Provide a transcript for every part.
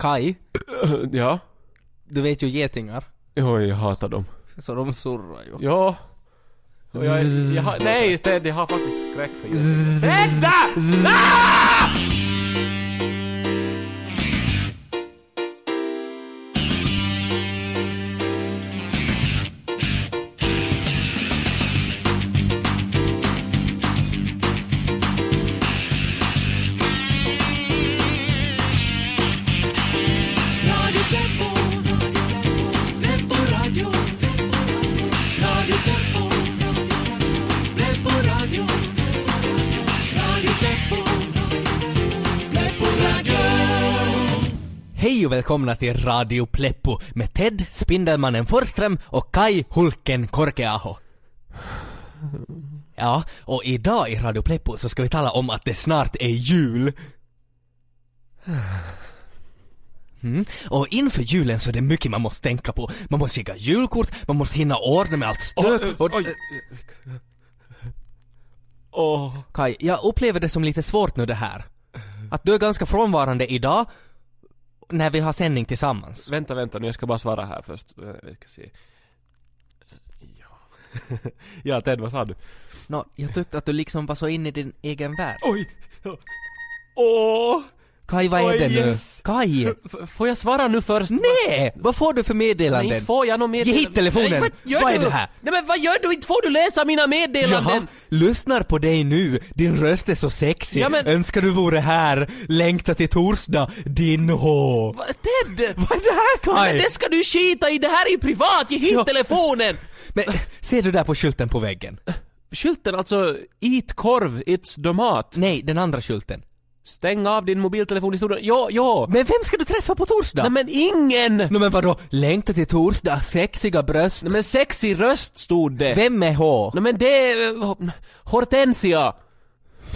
Kai, Ja. du vet ju getingar. Jo, jag hatar dem. Så de surrar ju. Ja. Och jag, jag har, nej, Ted, jag har faktiskt skräck för getingar. Tedda! Ah! Välkomna till Radio Pleppo med Ted Spindelmannen Forsström och Kai Hulken Korkeaho. Ja, och idag i Radio Pleppo så ska vi tala om att det snart är jul. Mm. Och inför julen så är det mycket man måste tänka på. Man måste skicka julkort, man måste hinna ordna med allt stök Oj, och... oj. Åh. Kai, jag upplever det som lite svårt nu det här. Att du är ganska frånvarande idag, när vi har sändning tillsammans. Vänta, vänta nu, jag ska bara svara här först. Eh, Vi ska se. Ja. ja, Ted, vad sa du? Nå, jag tyckte att du liksom var så inne i din egen värld. Oj! Åh! Kaj, vad är Oj, det nu? yes. Kaj! F- får jag svara nu först? Nej! Vad får du för Nej, meddelanden? inte får jag något Ge meddelande. hit telefonen! Nej, gör Vad är du? det här? Nej men vad gör du? Inte får du läsa mina meddelanden! Jaha, lyssnar på dig nu. Din röst är så sexig. Ja, men- Önskar du vore här. Längta till torsdag. Din hå. Va, Ted! Vad är det här Kaj? Men det ska du skita i, det här är ju privat, ge hit Ja. telefonen! Men ser du där på skylten på väggen? Skylten alltså, eat korv, it's domat. Nej, den andra skylten. Stäng av din mobiltelefon i studion. Ja, ja! Men vem ska du träffa på torsdag? Nej men ingen! Nå men vadå? Längta till torsdag, sexiga bröst. Nej men sexig röst stod det. Vem är H? Nej men det är... eh, Hortensia!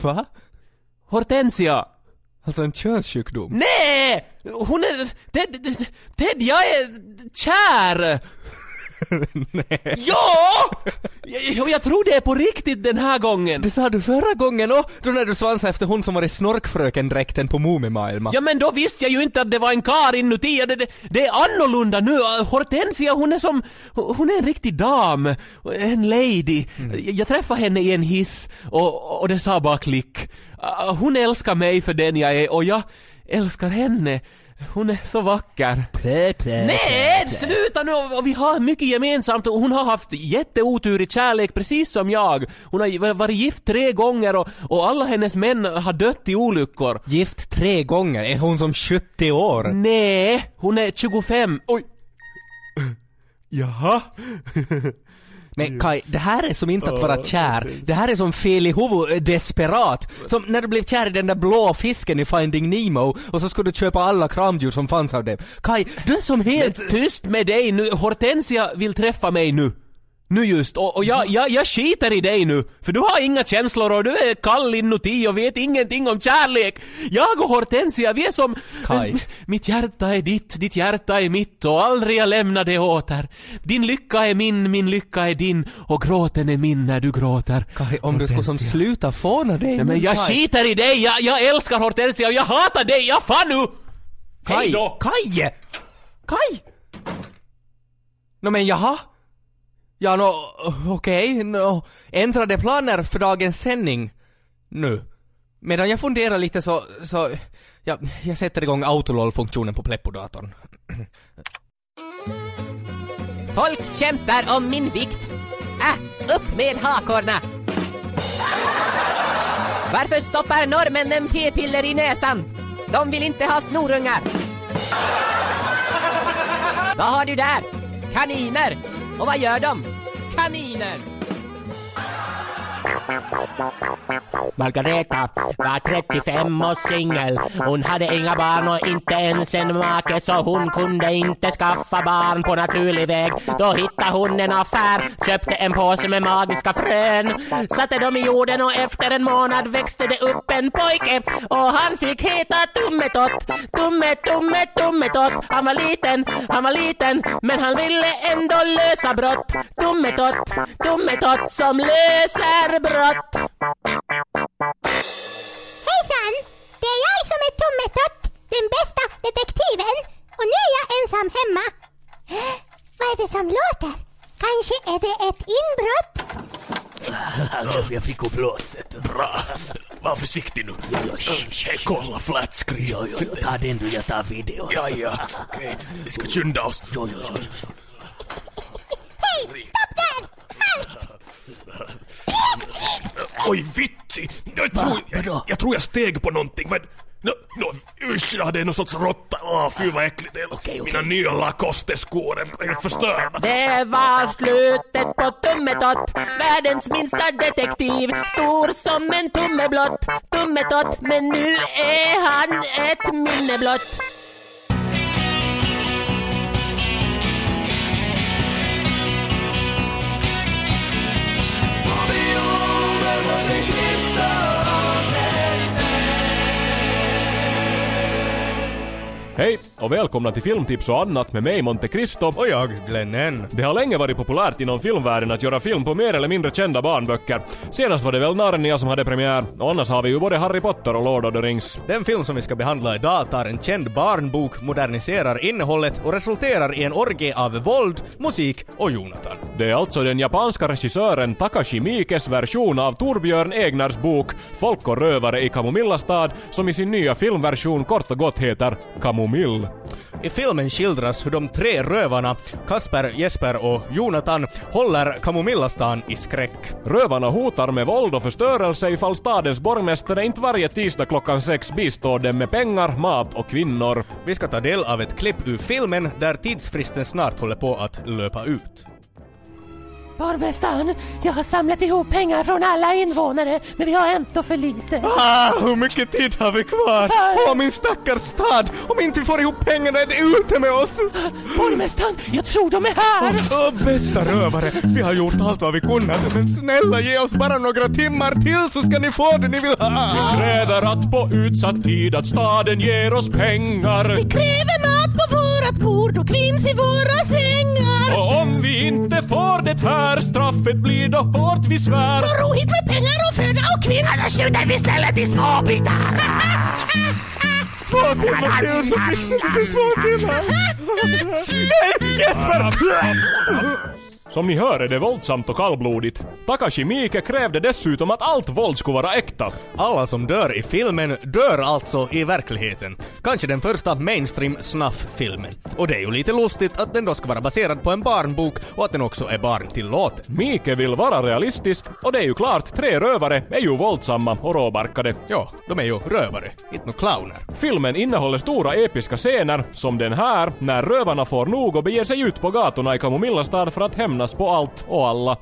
Va? Hortensia! Alltså en könssjukdom? Nej! Hon är... Ted, Ted, jag är kär! Ja! Jag, jag tror det är på riktigt den här gången. Det sa du förra gången och då när du svansade efter hon som var i snorkfröken-dräkten på Mumimaailma. Ja men då visste jag ju inte att det var en kar inuti. Det, det, det är annorlunda nu. Hortensia hon är som... Hon är en riktig dam. En lady. Jag träffade henne i en hiss och, och det sa bara klick. Ah, Hon älskar mig för den jag är och jag älskar henne. Hon är så vacker. Plä, plä, Nej, sluta nu! Och Vi har mycket gemensamt och hon har haft jätteotur i kärlek precis som jag. Hon har varit gift tre gånger och, och alla hennes män har dött i olyckor. Gift tre gånger, är hon som 70 år? Nej, hon är 25. Oj! Jaha? Men Kai, det här är som inte att vara kär. Det här är som fel i huvudet, eh, desperat. Som när du blev kär i den där blå fisken i Finding Nemo och så skulle du köpa alla kramdjur som fanns av dem. Kai, du är som helt... Tyst med dig nu, Hortensia vill träffa mig nu. Nu just, och, och jag, jag, jag skiter i dig nu, för du har inga känslor och du är kall inuti och vet ingenting om kärlek. Jag och Hortensia, vi är som... Kai. Mitt hjärta är ditt, ditt hjärta är mitt och aldrig jag lämnar det åter. Din lycka är min, min lycka är din och gråten är min när du gråter. Kai, om du skulle som Hortensia. sluta fåna dig Nej, men jag Kai. skiter i dig, jag, jag älskar Hortensia och jag hatar dig, jag fan nu! Hej Kai! då! Kai! Kai! Nå men jaha? Ja nå, okej, nå, ändrade planer för dagens sändning nu. Medan jag funderar lite så, så, ja, jag sätter igång autolol-funktionen på Pleppo-datorn. Folk kämpar om min vikt. Äh, upp med hakorna! Varför stoppar norrmännen p-piller i näsan? De vill inte ha snorungar. Vad har du där? Kaniner. Och vad gör de? Kaniner. Margareta var 35 och singel. Hon hade inga barn och inte ens en make så hon kunde inte skaffa barn på naturlig väg. Då hittade hon en affär, köpte en påse med magiska frön. Satte dem i jorden och efter en månad växte det upp en pojke och han fick heta Tummetott. Tumme, tumme, tummetott. Han var liten, han var liten men han ville ändå lösa brott. Tummetott, tummetott som löser brott. Tommetott! Hejsan! Det är jag som är Tummetott, den bästa detektiven. Och nu är jag ensam hemma. Vad är det som låter? Kanske är det ett inbrott? Jag fick upp låset. Bra. Var försiktig nu. Ja, ja, sh, sh, Kolla flatscreen. Ja, ja, ta den du, jag tar videon. Ja, ja. Okej, okay. vi ska skynda oss. Ja, ja, ja, ja. Oj, vitsi! Jag tror, jag, jag tror jag steg på någonting, men... No, no, usch, ja, det är någon sorts råtta. Åh, fy vad äckligt det är. Mina nya Lacoste-skor är helt förstörda. Det var slutet på Tummetott, världens minsta detektiv. Stor som en tumme blott, Tummetott, men nu är han ett minne blott. Hej och välkomna till Filmtips och annat med mig Monte Cristo. Och jag, Glenn N. Det har länge varit populärt inom filmvärlden att göra film på mer eller mindre kända barnböcker. Senast var det väl Narnia som hade premiär och annars har vi ju både Harry Potter och Lord of the Rings. Den film som vi ska behandla idag tar en känd barnbok, moderniserar innehållet och resulterar i en orgie av våld, musik och Jonathan. Det är alltså den japanska regissören Takashi Miikes version av Torbjörn Egners bok Folk och rövare i Kamomillastad som i sin nya filmversion kort och gott heter Kamomill. I filmen skildras hur de tre rövarna, Kasper, Jesper och Jonathan, håller Kamomillastan i skräck. Rövarna hotar med våld och förstörelse ifall stadens borgmästare inte varje tisdag klockan sex bistår dem med pengar, mat och kvinnor. Vi ska ta del av ett klipp ur filmen där tidsfristen snart håller på att löpa ut. Borgmästaren, jag har samlat ihop pengar från alla invånare, men vi har ändå för lite. Ah, hur mycket tid har vi kvar? Åh, min stackars stad! Om inte vi får ihop pengarna är det ute med oss! Borgmästaren, jag tror de är här! Åh, bästa rövare! Vi har gjort allt vad vi kunnat, men snälla ge oss bara några timmar till så ska ni få det ni vill ha! Kräver att på utsatt tid att staden ger oss pengar. Kräver mat på vårat bord och kvinns i våra sängar. Och om vi inte får det här, straffet blir då hårt vi svär. Så ro hit med pengar och föda och kvinns. Annars skjuter vi istället i småbitar! Två timmar till så fixar vi det två timmar! Nej, Jesper! Som ni hör är det våldsamt och kallblodigt. Takashi Miike krävde dessutom att allt våld skulle vara äkta. Alla som dör i filmen dör alltså i verkligheten. Kanske den första mainstream snuff-filmen. Och det är ju lite lustigt att den då ska vara baserad på en barnbok och att den också är barntillåten. Miike vill vara realistisk och det är ju klart, tre rövare är ju våldsamma och råbarkade. Ja, de är ju rövare, inte några clowner. Filmen innehåller stora episka scener, som den här, när rövarna får nog och beger sig ut på gatorna i Kamomillastad för att hämnas på allt och alla.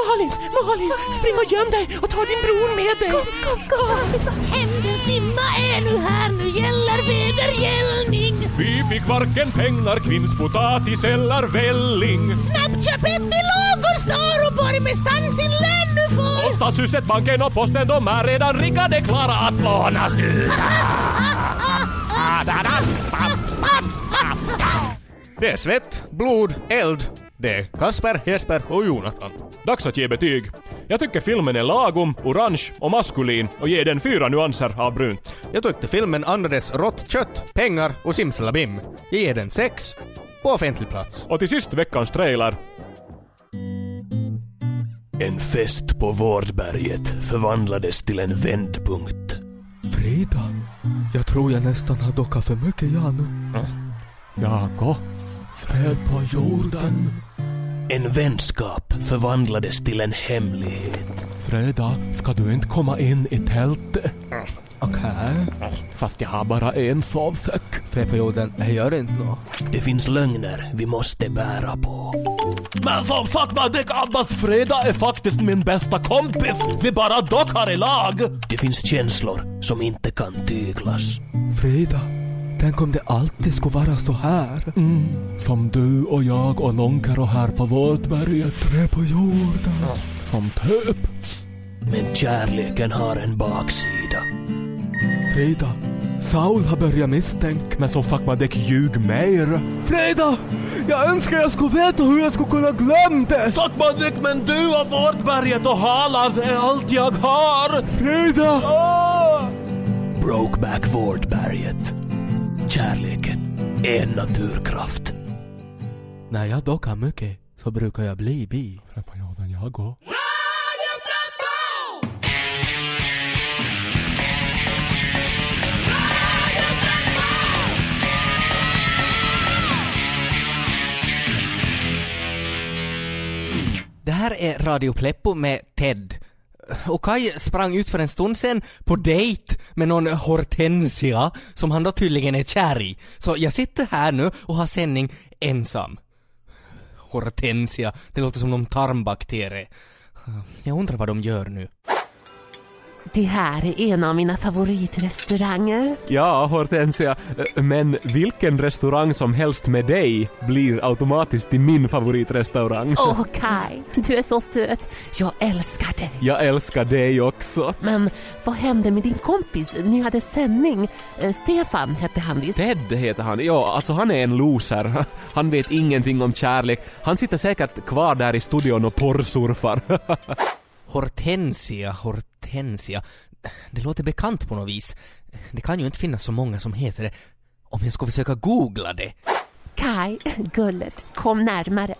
Malin, Malin, spring och göm dig och ta din bror med dig! Kom, kom, kom! Hämndens dimma är nu här, nu gäller vedergällning. Vi fick varken pengar, kvinnspotatis eller välling. Snabbt köp ett i lågor står och borgmästaren sin lön nu får. Och Stadshuset, banken och posten, de är redan riggade klara att lånas ut. Det är svett, blod, eld. Det är Kasper, Jesper och Jonathan. Dags att ge betyg. Jag tycker filmen är lagom, orange och maskulin och ger den fyra nyanser av brunt. Jag tyckte filmen andades rått kött, pengar och simsalabim. Jag ger den sex. På offentlig plats. Och till sist veckans trailer. En fest på Vårdberget förvandlades till en vändpunkt. Frida, jag tror jag nästan har dockat för mycket jag nu. Jako, fred på jorden. En vänskap förvandlades till en hemlighet. Freda, ska du inte komma in i tältet? Okej. Fast jag har bara en sovsäck. Fred på jorden, det gör inte nå. Det finns lögner vi måste bära på. Men som sagt det Abbas Freda är faktiskt min bästa kompis. Vi bara dockar i lag. Det finns känslor som inte kan tyglas. Frida, tänk om det alltid skulle vara så här. Som du och jag och Lonkero här på Vårdberget. Fred på jorden. Som typ. Men kärleken har en baksida. Frida, Saul har börjat misstänka. Men som sagt man däck ljug mer. Frida! Jag önskar jag skulle veta hur jag skulle kunna glömma det! Sakmadik men du och Vårdberget och Halland är allt jag har! Frida! Brokeback Vårdberget. Kärleken en naturkraft. När jag dockar mycket så brukar jag bli bi. Det här är Radio Pleppo med Ted. Och Kai sprang ut för en stund sen på dejt med någon Hortensia som han då tydligen är kär i. Så jag sitter här nu och har sändning ensam. Hortensia, det låter som någon tarmbakterie. Jag undrar vad de gör nu. Det här är en av mina favoritrestauranger. Ja, Hortensia, men vilken restaurang som helst med dig blir automatiskt till min favoritrestaurang. Åh Kai, du är så söt. Jag älskar dig. Jag älskar dig också. Men vad hände med din kompis? Ni hade sändning. Eh, Stefan hette han visst? Ted heter han. Ja, alltså han är en loser. Han vet ingenting om kärlek. Han sitter säkert kvar där i studion och porrsurfar. Hortensia, Hortensia. Det låter bekant på något vis. Det kan ju inte finnas så många som heter det. Om jag ska försöka googla det. Kai, gullet, kom närmare.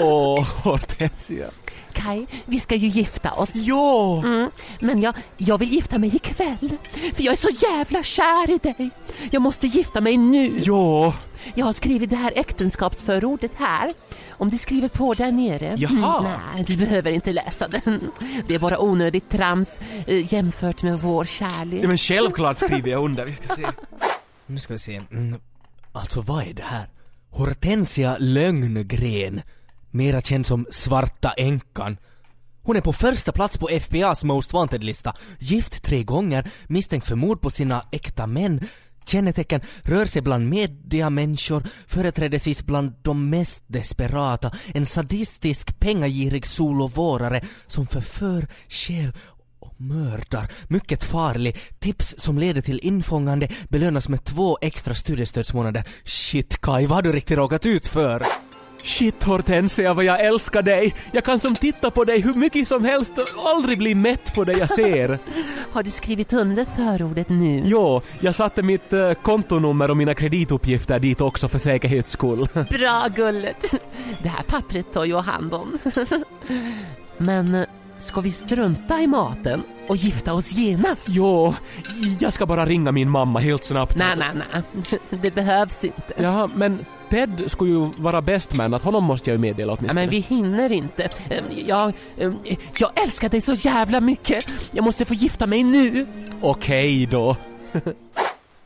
Åh, Hortensia. Kai, vi ska ju gifta oss. Jo! Mm, men jag, jag vill gifta mig ikväll. För jag är så jävla kär i dig. Jag måste gifta mig nu. Jo. Jag har skrivit det här äktenskapsförordet här. Om du skriver på där nere. Jaha. Mm, nej, du behöver inte läsa den. Det är bara onödigt trams eh, jämfört med vår kärlek. Ja, men självklart skriver jag under. Vi ska se. Nu ska vi se. Mm. Alltså vad är det här? Hortensia Lögngren. Mera känd som Svarta Änkan. Hon är på första plats på FBA's Most Wanted-lista. Gift tre gånger, misstänkt för mord på sina äkta män. Kännetecken rör sig bland mediamänniskor, företrädesvis bland de mest desperata. En sadistisk, pengagirig solovårare som förför, stjäl och mördar. Mycket farlig. Tips som leder till infångande belönas med två extra studiestödsmånader. Shit Kai, vad har du riktigt råkat ut för? Shit Hortensia vad jag älskar dig. Jag kan som titta på dig hur mycket som helst och aldrig bli mätt på det jag ser. Har du skrivit under förordet nu? Jo, jag satte mitt eh, kontonummer och mina kredituppgifter dit också för säkerhets skull. Bra gullet. Det här pappret tar jag hand om. Men eh, ska vi strunta i maten och gifta oss genast? Jo, jag ska bara ringa min mamma helt snabbt. Nej, nej, nej. Det behövs inte. Ja, men Ted skulle ju vara bäst man, att honom måste jag ju meddela Ja, åtminstone. men vi hinner inte. Eh, Jag, eh, jag älskar dig så jävla mycket. Jag måste få gifta mig nu. Okej då.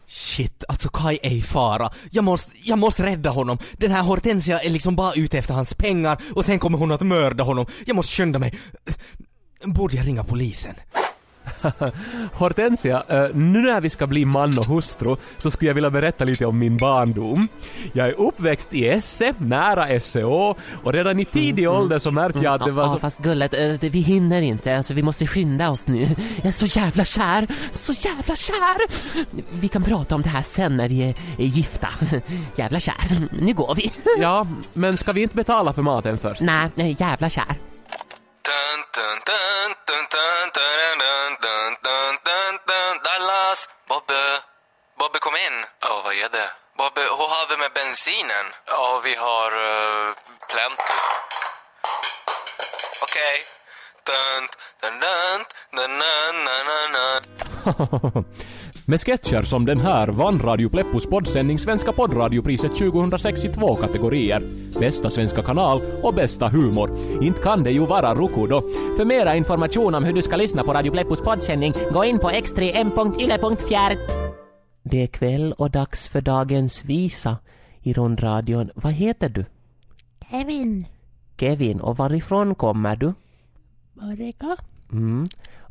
Shit, alltså Kai är i fara. Jag måste, jag måste rädda honom. Den här Hortensia är liksom bara ute efter hans pengar och sen kommer hon att mörda honom. Jag måste skynda mig. Borde jag ringa polisen? Hortensia, eh, nu när vi ska bli man och hustru så skulle jag vilja berätta lite om min barndom. Jag är uppväxt i Esse, nära SCO och redan i tidig ålder så märkte jag att det var ja, så... fast gullet, eh, vi hinner inte. Alltså, vi måste skynda oss nu. Jag är så jävla kär. Så jävla kär. Vi kan prata om det här sen när vi är, gifta. Jävla kär. Nu går vi. Ja, men ska vi inte betala för maten först? Nej, jävla kär. Dallas! Bobbe! Bobbe kom in! Ja, vad är det? Bobbe, hur har vi med bensinen? Ja, vi har uh, plenty. Okej. Dun, Med sketcher som den här vann Radio Pleppos poddsändning Svenska poddradiopriset 2006 i två kategorier. Bästa svenska kanal och bästa humor. Inte kan det ju vara Rukudo. För mera information om hur du ska lyssna på Radio Pleppos poddsändning, gå in på x3m.yle.fjärt. Det är kväll och dags för dagens visa i rundradion. Vad heter du? Kevin. Kevin. Och varifrån kommer du? Borrega. Mm.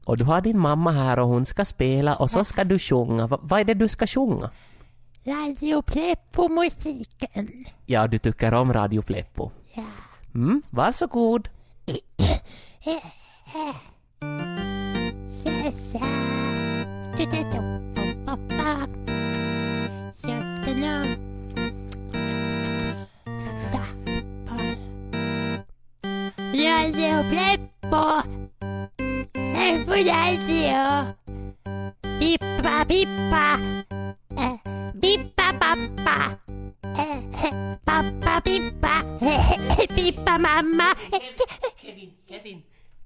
Och du har din mamma här och hon ska spela och så ska du sjunga. Va, vad är det du ska sjunga? Radio Pleppo-musiken. Ja, du tycker om Radio Pleppo. Ja. Mm, varsågod. Sessa. På radio. Pippa, pippa. Bippa pappa. Pappa pippa Pippa mamma. Kevin, Kevin.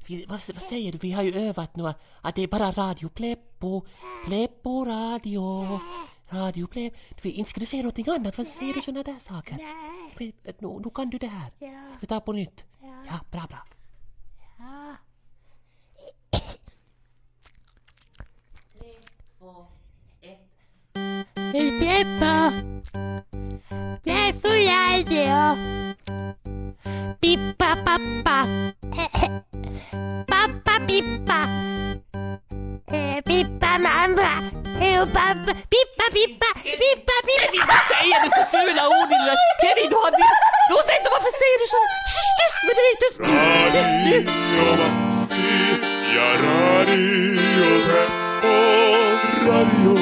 Vi, vad, vad säger du? Vi har ju övat nu att det är bara radio Pleppo. Pleppo radio. Radio Pleppo. Du, inte ska du säga någonting annat. Vad säger du såna där saker? Nej. Nu, nu kan du det här. Ska vi ta på nytt? Ja, bra, bra. Bippa. Pleppo radio. Bippa pappa. Pappa Bippa. Eh, Bippa mamma. Eh, pappa. Bippa Bippa. Bippa Bippa. Vad säger du för fula ord? lilla- Kevin, du har... Rosetta, varför säger du så? Tyst, med dig! Tyst! Tyst nu! Ja, radio Pleppo, radio, radio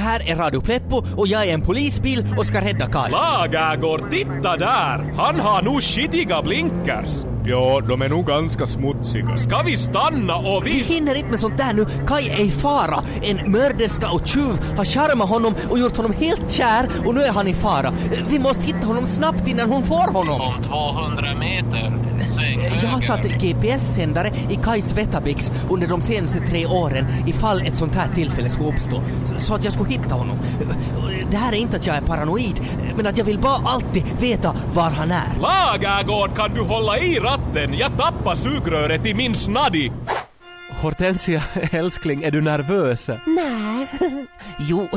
här är Radio Pleppo och jag är en polisbil och ska rädda Kaj. Lagergård, titta där! Han har nu skitiga blinkers. Ja, de är nog ganska smutsiga. Ska vi stanna och Vi vi... hinner inte med sånt där nu. Kaj är i fara. En mörderska och tjuv har charmat honom och gjort honom helt kär och nu är han i fara. Vi måste hitta honom snabbt innan hon får honom. Om 200 meter, sväng Jag har satt GPS-sändare i Kajs Vetabix under de senaste tre åren ifall ett sånt här tillfälle skulle uppstå. Så- Så att jag skulle hitta honom. Det här är inte att jag är paranoid, men att jag vill bara alltid veta var han är. Lagagård, kan du hålla i ratten? Jag tappar sugröret i min snaddi. Hortensia, älskling, är du nervös? Nej. Jo,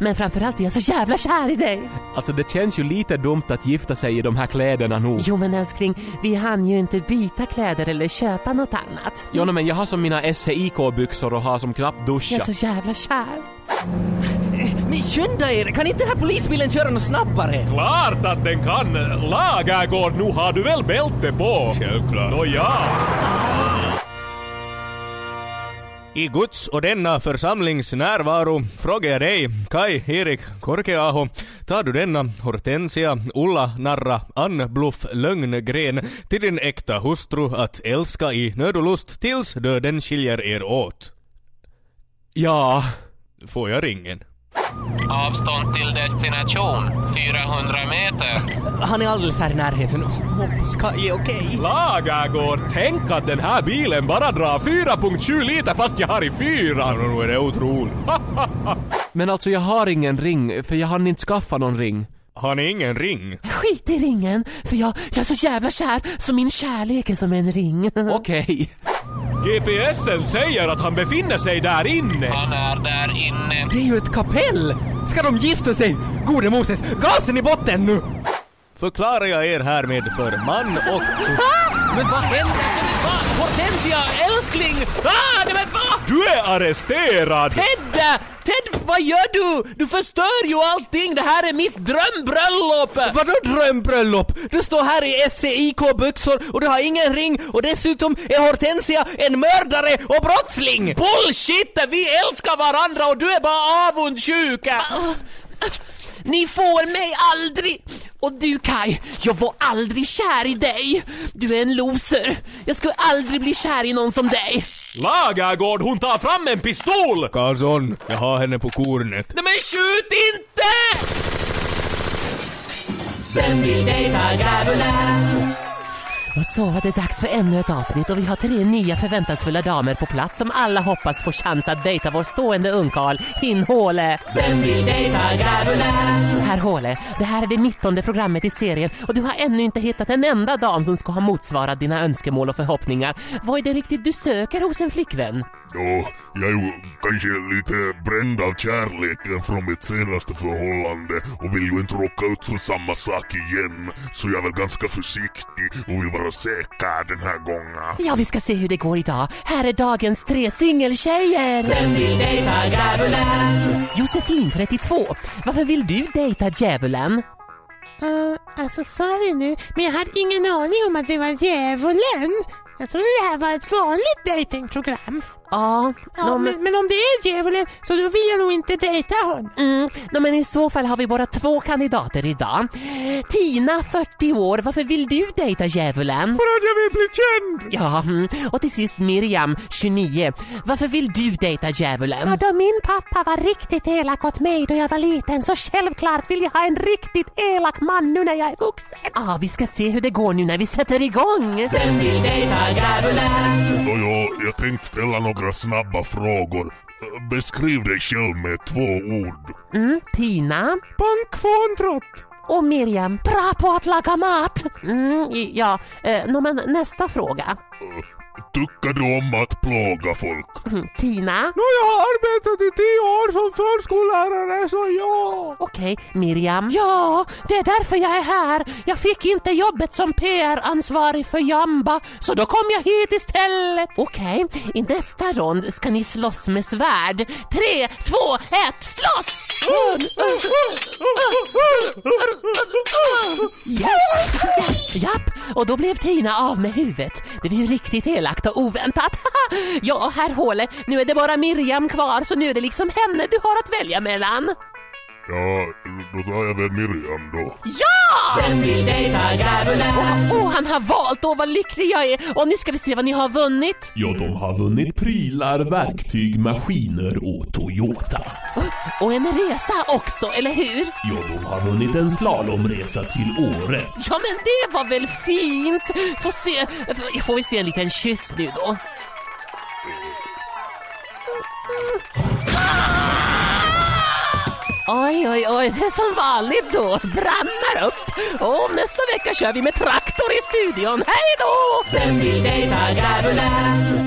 men framförallt är jag så jävla kär i dig. Alltså det känns ju lite dumt att gifta sig i de här kläderna nu. Jo men älskling, vi hann ju inte byta kläder eller köpa något annat. Jo, men jag har som mina SEIK-byxor och har som knappt Jag duschat. är så jävla kär. Skynda er! Kan inte den här polisbilen köra något snabbare? Klart att den kan! Lagagård, nu har du väl bälte på? Självklart. Nåja. I Guds och denna församlings närvaro frågar jag dig, Kai Erik Korkeaho, tar du denna Hortensia Ulla Narra Ann Bluff Lögngren till din äkta hustru att älska i nöd och lust tills döden skiljer er åt? Ja. Får jag ringen? Avstånd till destination, 400 meter. Han är alldeles här i närheten. Hoppas Kaj är okej. Lagagård, tänk att den här bilen bara drar 4.7 liter fast jag har i fyra. nu är det otroligt. Men alltså jag har ingen ring, för jag hann inte skaffa någon ring. Har ni ingen ring? Skit i ringen, för jag, jag är så jävla kär så min kärlek är som en ring. Okej. GPSen säger att han befinner sig där inne. Han är där inne. Det är ju ett kapell! Ska de gifta sig? Gode Moses, gasen i botten nu! Förklarar jag er härmed för man och... Men vad händer? Men vad? Hortensia, älskling! Ah, men vad? Du är arresterad! Ted! Ted, vad gör du? Du förstör ju allting! Det här är mitt drömbröllop! Vadå drömbröllop? Du står här i SCIK-byxor och du har ingen ring och dessutom är Hortensia en mördare och brottsling! Bullshit! Vi älskar varandra och du är bara avundsjuk! Ni får mig aldrig! Och du Kai, jag var aldrig kär i dig! Du är en loser. Jag skulle aldrig bli kär i någon som dig. Lagagård, hon tar fram en pistol! Karlsson, jag har henne på kornet. Nej men skjut inte! Vem vill dejta djävulen? Och så var det dags för ännu ett avsnitt och vi har tre nya förväntansfulla damer på plats som alla hoppas få chans att dejta vår stående ungkarl, Hin Håle. Vem vill dejta djävulen? Herr Håle, det här är det 19 programmet i serien och du har ännu inte hittat en enda dam som ska ha motsvarat dina önskemål och förhoppningar. Vad är det riktigt du söker hos en flickvän? Ja, jag är ju kanske lite bränd av kärleken från mitt senaste förhållande och vill ju inte råka ut för samma sak igen. Så jag är väl ganska försiktig och vill vara säker den här gången. Ja, vi ska se hur det går idag. Här är dagens tre singeltjejer. Vem vill dejta djävulen? Josefin, 32. Varför vill du dejta djävulen? Uh, Alltså sorry nu, men jag hade ingen aning om att det var djävulen. Jag trodde det här var ett vanligt dejtingprogram. Ja, Ja, nå, men, men, om det är djävulen så då vill jag nog inte dejta honom. mm, nå, men i så fall har vi bara två kandidater idag. Tina, 40 år, varför vill du dejta djävulen? För att jag vill bli känd! Ja, mm. och till sist Miriam, 29. Varför vill du dejta djävulen? Ja, då min pappa var riktigt elak åt mig då jag var liten så självklart vill jag ha en riktigt elak man nu när jag är vuxen. Ah, vi ska se hur det går nu när vi sätter igång. Vem vill dejta djävulen? Nåja, jag tänkte ställa några snabba frågor. Eh, Beskriv dig själv med två ord. Mm, Tina Bankfåntrott! och Miriam, bra på att laga mat. Mm, ja, eh, men nästa fråga. Tycker du om att plåga folk? Mm, Tina, Nå, jag har arbetat i tio år som förskollärare så ja. okej, Miriam. Ja, det är därför jag är här. Jag fick inte jobbet som PR-ansvarig för Jamba så då kom jag hit istället. Okej, i nästa rond ska ni slåss med svärd. Tre, två, ett, slåss! Yes! Japp, och då blev Tina av med huvudet. Det var ju riktigt elakt och oväntat. ja, herr Håle, nu är det bara Miriam kvar så nu är det liksom henne du har att välja mellan. Ja, då tar jag väl Miriam då. Ja! Vem vill dejta djävulen? Åh, han har valt, åh vad lycklig jag är! Och nu ska vi se vad ni har vunnit. Ja, de har vunnit prylar, verktyg, maskiner och Toyota. Och en resa också, eller hur? Ja, de har vunnit en slalomresa till Åre. Ja men det var väl fint! Får, se, får vi se en liten kyss nu då? Oj, oj, oj, det är som vanligt då. Brannar upp. Och nästa vecka kör vi med traktor i studion. Hej då! Vem vill dejta djävulen?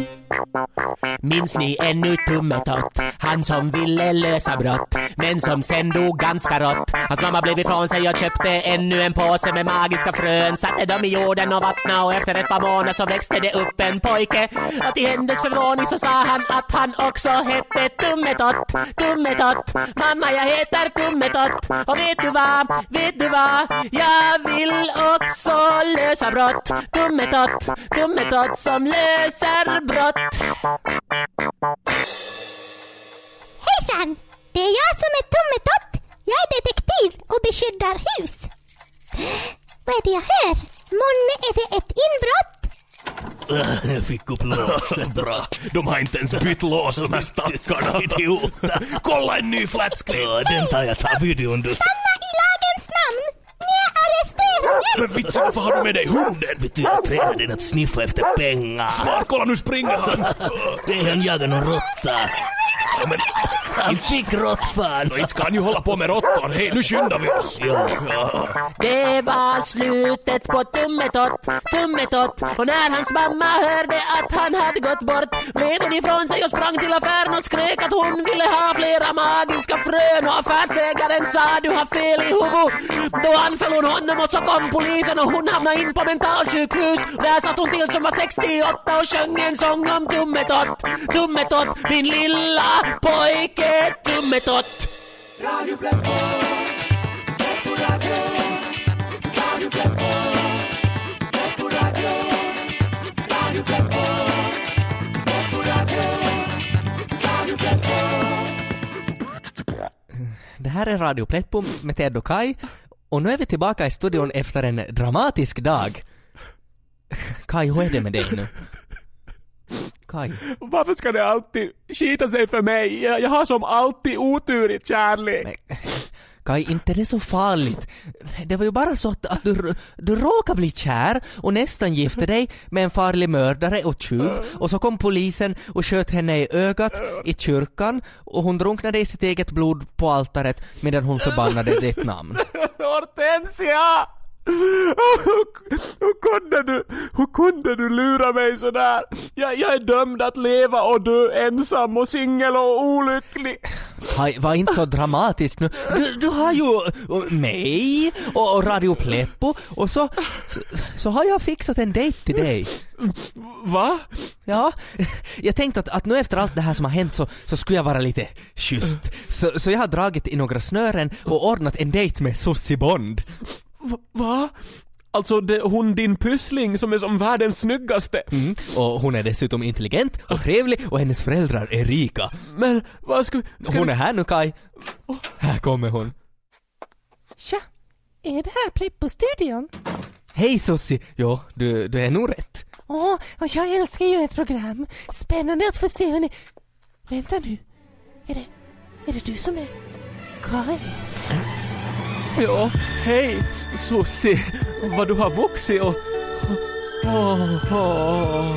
Minns ni ännu Tummetott? Han som ville lösa brott, men som sen dog ganska rått. Hans mamma blev ifrån sig och köpte ännu en påse med magiska frön. Satte dem i jorden och vattna och efter ett par månader så växte det upp en pojke. Och till hennes förvåning så sa han att han också hette Tummetott. Tummetott, mamma jag heter Tummetott. Och vet du vad, vet du vad? Jag vill också lösa brott. Tummetott, Tummetott som löser brott. Hejsan! Det är jag som är Tummetott. Jag är detektiv och beskyddar hus. Vad är det jag hör? Månne är det ett inbrott? Jag fick upp låset. Bra. De har inte ens bytt lås de här stackarna. Idioter. Kolla en ny flat screen. Ja, den tar jag. Ta videon du. Stanna i lagens namn! Ni är arresterade! Men vitsen, varför har du med dig hunden? Vet du, jag tränar den att sniffa efter pengar. Smart, kolla nu springer han. det är han jagar någon råtta. Ja, men han fick råttfan. Inte ska han ju hålla på med råttor. Hej, nu skyndar vi oss. Ja. Det var slutet på Tummetott, Tummetott och när hans mamma hörde att han hade gått bort blev hon ifrån sig och sprang till affären och skrek att hon ville ha flera magiska frön och affärsägaren sa du har fel i huvudet. Då anföll hon honom och så kom polisen och hon hamnade in på mentalsjukhus. Där satt hon till som var 68 och sjöng en sång om Tummetott, Tummetott, min lilla pojke Tummetott. Det här är Radio Pleppo med Ted och Kai och nu är vi tillbaka i studion efter en dramatisk dag. Kai, hur är det med dig nu? Kai? Varför ska det alltid skita sig för mig? Jag, jag har som alltid otur i kärlek. Kai, inte det är så farligt. Det var ju bara så att, att du, du råkade bli kär och nästan gifte dig med en farlig mördare och tjuv och så kom polisen och sköt henne i ögat i kyrkan och hon drunknade i sitt eget blod på altaret medan hon förbannade ditt namn. Hortensia! Hur, hur, kunde du, hur kunde du lura mig sådär? Jag, jag är dömd att leva och dö ensam och singel och olycklig. Kai, var inte så dramatisk nu. Du, du har ju mig och, och Radio Pleppo och så, så, så har jag fixat en dejt till dig. Va? Ja, jag tänkte att, att nu efter allt det här som har hänt så, så skulle jag vara lite schysst. Så, så jag har dragit i några snören och ordnat en dejt med Sussi Bond. Va? Alltså det, hon din pyssling som är som världens snyggaste. Mm. Och hon är dessutom intelligent och trevlig och hennes föräldrar är rika. Men vad ska, ska Hon är här nu Kai. Här kommer hon. Tja, är det här Plippo-studion? Hej Sussi! Jo, du, du är nog rätt. Åh, och jag älskar ju ett program. Spännande att få se hur ni... Vänta nu. Är det... Är det du som är... Kai? Ja, hej Susi. Vad du har vuxit och... Åh, åh.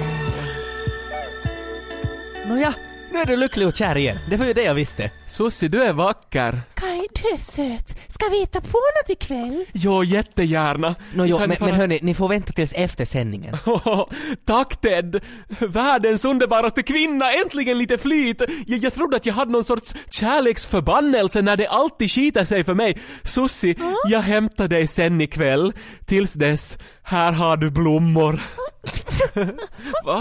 Nåja, nu är du lycklig och kär igen. Det var ju det jag visste. Susi, du är vacker. Kai, du är söt. Ska vi hitta på något ikväll? Jo, jättegärna. Nåjo, Kan men, ni men hörni, ni får vänta tills efter sändningen. Tack Ted! Världens underbaraste kvinna, äntligen lite flyt! Jag, jag trodde att jag hade någon sorts kärleksförbannelse när det alltid skiter sig för mig. Sussi, jag hämtar dig sen ikväll. Tills dess, här har du blommor. Va?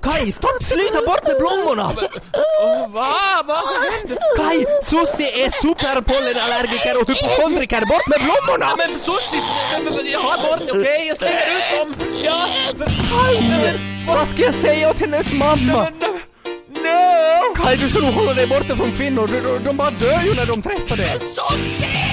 Kai, stopp! Sluta bort med blommorna! Åh, Va? Vad hände? Kai, Sussi är superpollenallergiker och hypokondriker. Bort med blommorna! Men Sussi, jag har bort, okej, jag slänger ut dem. Ja, Kai! Vad ska jag säga åt hennes mamma? nej! Kai, du ska nog hålla dig borta från kvinnor. De, de bara dör ju när de träffar dig. Sussi!